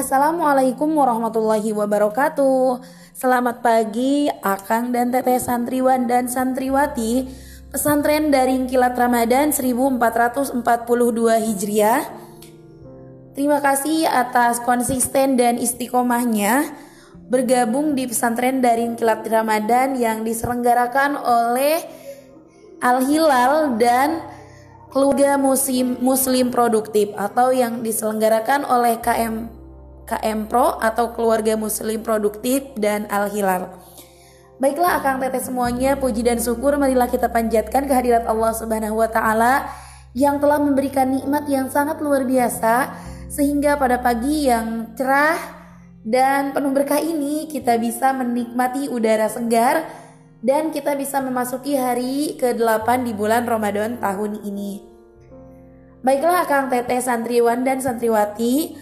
Assalamualaikum warahmatullahi wabarakatuh. Selamat pagi Akang dan Teteh santriwan dan santriwati Pesantren Daring Kilat Ramadan 1442 Hijriah. Terima kasih atas konsisten dan istiqomahnya bergabung di pesantren Daring Kilat Ramadan yang diselenggarakan oleh Al Hilal dan keluarga muslim, muslim produktif atau yang diselenggarakan oleh KM KM Pro atau keluarga muslim produktif dan Al Hilal. Baiklah Akang Teteh semuanya, puji dan syukur marilah kita panjatkan kehadirat Allah Subhanahu wa taala yang telah memberikan nikmat yang sangat luar biasa sehingga pada pagi yang cerah dan penuh berkah ini kita bisa menikmati udara segar dan kita bisa memasuki hari ke-8 di bulan Ramadan tahun ini. Baiklah Kang Teteh santriwan dan santriwati,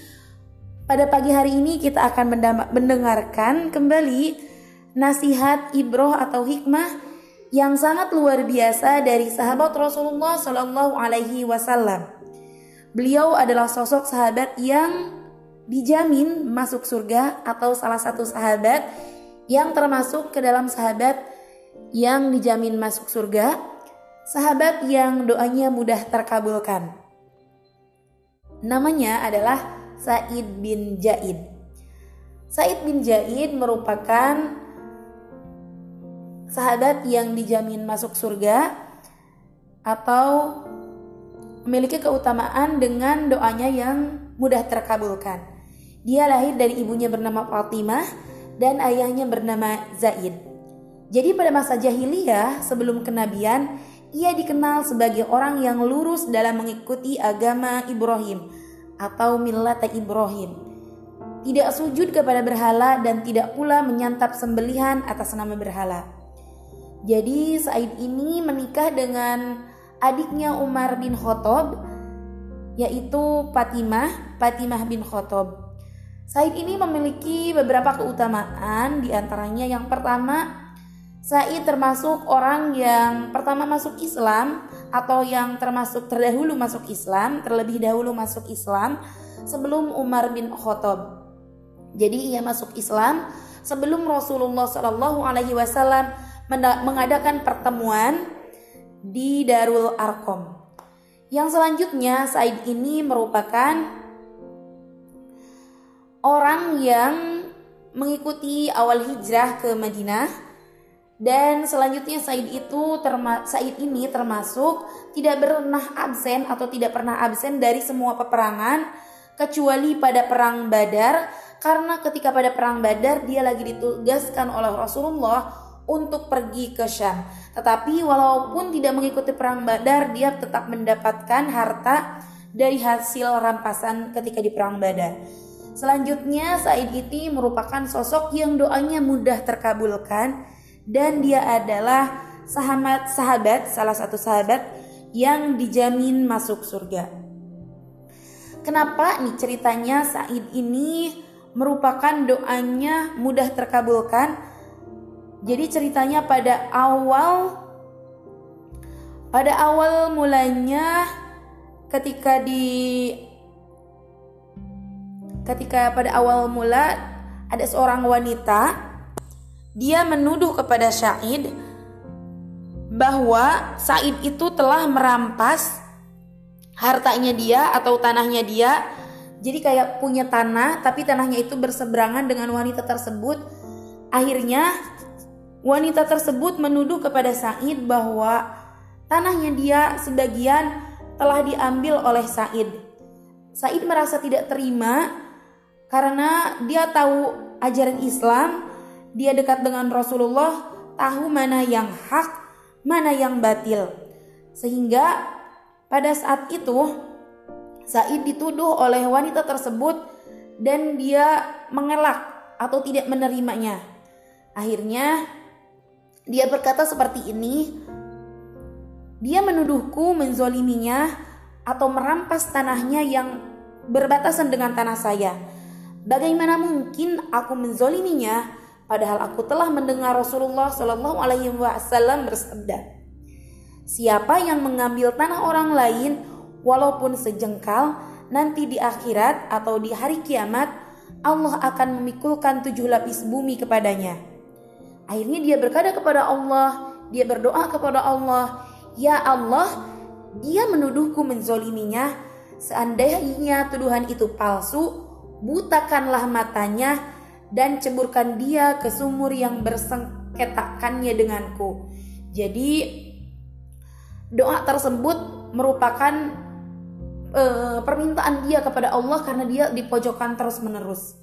pada pagi hari ini kita akan mendengarkan kembali nasihat ibroh atau hikmah yang sangat luar biasa dari sahabat Rasulullah Shallallahu Alaihi Wasallam. Beliau adalah sosok sahabat yang dijamin masuk surga atau salah satu sahabat yang termasuk ke dalam sahabat yang dijamin masuk surga, sahabat yang doanya mudah terkabulkan. Namanya adalah Said bin Jaid. Said bin Jaid merupakan sahabat yang dijamin masuk surga atau memiliki keutamaan dengan doanya yang mudah terkabulkan. Dia lahir dari ibunya bernama Fatimah dan ayahnya bernama Zaid. Jadi pada masa jahiliyah sebelum kenabian, ia dikenal sebagai orang yang lurus dalam mengikuti agama Ibrahim atau millat Ibrahim. Tidak sujud kepada berhala dan tidak pula menyantap sembelihan atas nama berhala. Jadi Said ini menikah dengan adiknya Umar bin Khattab yaitu Fatimah, Fatimah bin Khattab. Said ini memiliki beberapa keutamaan di antaranya yang pertama Said termasuk orang yang pertama masuk Islam atau yang termasuk terdahulu masuk Islam, terlebih dahulu masuk Islam sebelum Umar bin Khattab. Jadi ia masuk Islam sebelum Rasulullah Shallallahu Alaihi Wasallam mengadakan pertemuan di Darul Arkom. Yang selanjutnya Said ini merupakan orang yang mengikuti awal hijrah ke Madinah dan selanjutnya Said itu terma Said ini termasuk tidak pernah absen atau tidak pernah absen dari semua peperangan kecuali pada perang Badar karena ketika pada perang Badar dia lagi ditugaskan oleh Rasulullah untuk pergi ke Syam. Tetapi walaupun tidak mengikuti perang Badar dia tetap mendapatkan harta dari hasil rampasan ketika di perang Badar. Selanjutnya Said ini merupakan sosok yang doanya mudah terkabulkan dan dia adalah sahabat sahabat salah satu sahabat yang dijamin masuk surga. Kenapa nih ceritanya Said ini merupakan doanya mudah terkabulkan? Jadi ceritanya pada awal pada awal mulanya ketika di ketika pada awal mula ada seorang wanita dia menuduh kepada Said bahwa Said itu telah merampas hartanya dia atau tanahnya dia. Jadi kayak punya tanah tapi tanahnya itu berseberangan dengan wanita tersebut. Akhirnya wanita tersebut menuduh kepada Said bahwa tanahnya dia sebagian telah diambil oleh Said. Said merasa tidak terima karena dia tahu ajaran Islam dia dekat dengan Rasulullah, tahu mana yang hak, mana yang batil. Sehingga pada saat itu Said dituduh oleh wanita tersebut dan dia mengelak atau tidak menerimanya. Akhirnya dia berkata seperti ini, dia menuduhku menzoliminya atau merampas tanahnya yang berbatasan dengan tanah saya. Bagaimana mungkin aku menzoliminya Padahal aku telah mendengar Rasulullah Shallallahu Alaihi Wasallam bersabda, Siapa yang mengambil tanah orang lain, walaupun sejengkal, nanti di akhirat atau di hari kiamat, Allah akan memikulkan tujuh lapis bumi kepadanya. Akhirnya dia berkata kepada Allah, dia berdoa kepada Allah, Ya Allah, dia menuduhku menzoliminya, seandainya tuduhan itu palsu, butakanlah matanya dan ceburkan dia ke sumur yang bersengketakannya denganku. Jadi doa tersebut merupakan uh, permintaan dia kepada Allah karena dia dipojokkan terus menerus.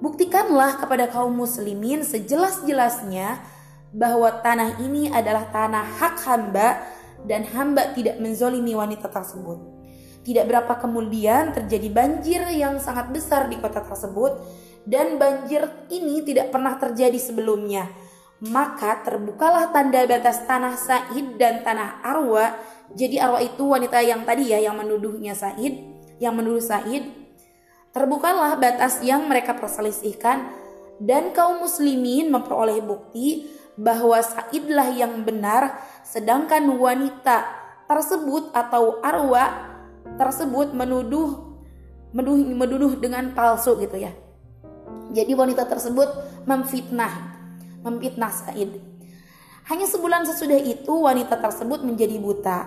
Buktikanlah kepada kaum muslimin sejelas-jelasnya bahwa tanah ini adalah tanah hak hamba dan hamba tidak menzolimi wanita tersebut. Tidak berapa kemudian terjadi banjir yang sangat besar di kota tersebut dan banjir ini tidak pernah terjadi sebelumnya. Maka terbukalah tanda batas tanah Said dan tanah Arwa. Jadi Arwa itu wanita yang tadi ya yang menuduhnya Said, yang menuduh Said Terbukalah batas yang mereka perselisihkan dan kaum muslimin memperoleh bukti bahwa Saidlah yang benar sedangkan wanita tersebut atau arwah tersebut menuduh menuduh, menuduh dengan palsu gitu ya. Jadi wanita tersebut memfitnah, memfitnah Said. Hanya sebulan sesudah itu wanita tersebut menjadi buta.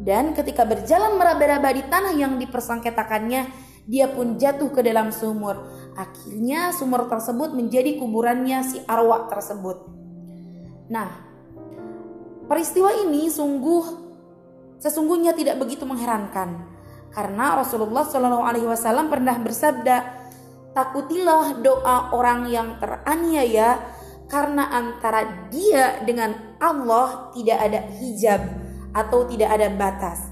Dan ketika berjalan meraba-raba di tanah yang dipersengketakannya, dia pun jatuh ke dalam sumur. Akhirnya sumur tersebut menjadi kuburannya si arwah tersebut. Nah, peristiwa ini sungguh sesungguhnya tidak begitu mengherankan karena Rasulullah Shallallahu Alaihi Wasallam pernah bersabda, takutilah doa orang yang teraniaya karena antara dia dengan Allah tidak ada hijab atau tidak ada batas.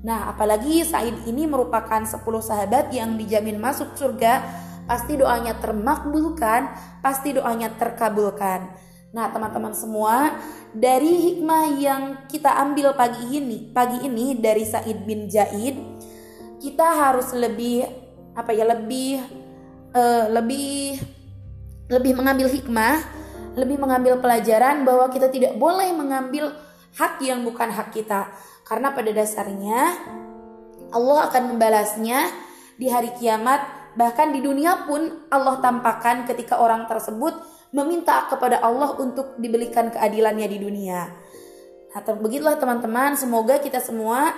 Nah, apalagi Said ini merupakan 10 sahabat yang dijamin masuk surga, pasti doanya termakbulkan, pasti doanya terkabulkan. Nah, teman-teman semua, dari hikmah yang kita ambil pagi ini, pagi ini dari Said bin Jaid, kita harus lebih apa ya, lebih uh, lebih lebih mengambil hikmah, lebih mengambil pelajaran bahwa kita tidak boleh mengambil hak yang bukan hak kita. Karena pada dasarnya Allah akan membalasnya di hari kiamat, bahkan di dunia pun Allah tampakkan ketika orang tersebut meminta kepada Allah untuk diberikan keadilannya di dunia. Nah, begitulah teman-teman, semoga kita semua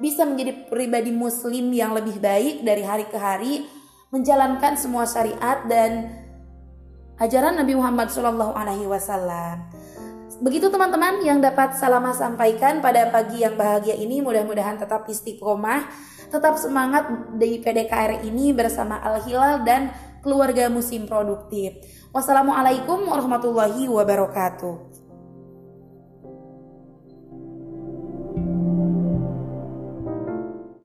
bisa menjadi pribadi muslim yang lebih baik dari hari ke hari, menjalankan semua syariat dan ajaran Nabi Muhammad SAW. Begitu teman-teman yang dapat Salama sampaikan pada pagi yang bahagia ini mudah-mudahan tetap istiqomah, tetap semangat di PDKR ini bersama Al Hilal dan keluarga musim produktif. Wassalamualaikum warahmatullahi wabarakatuh.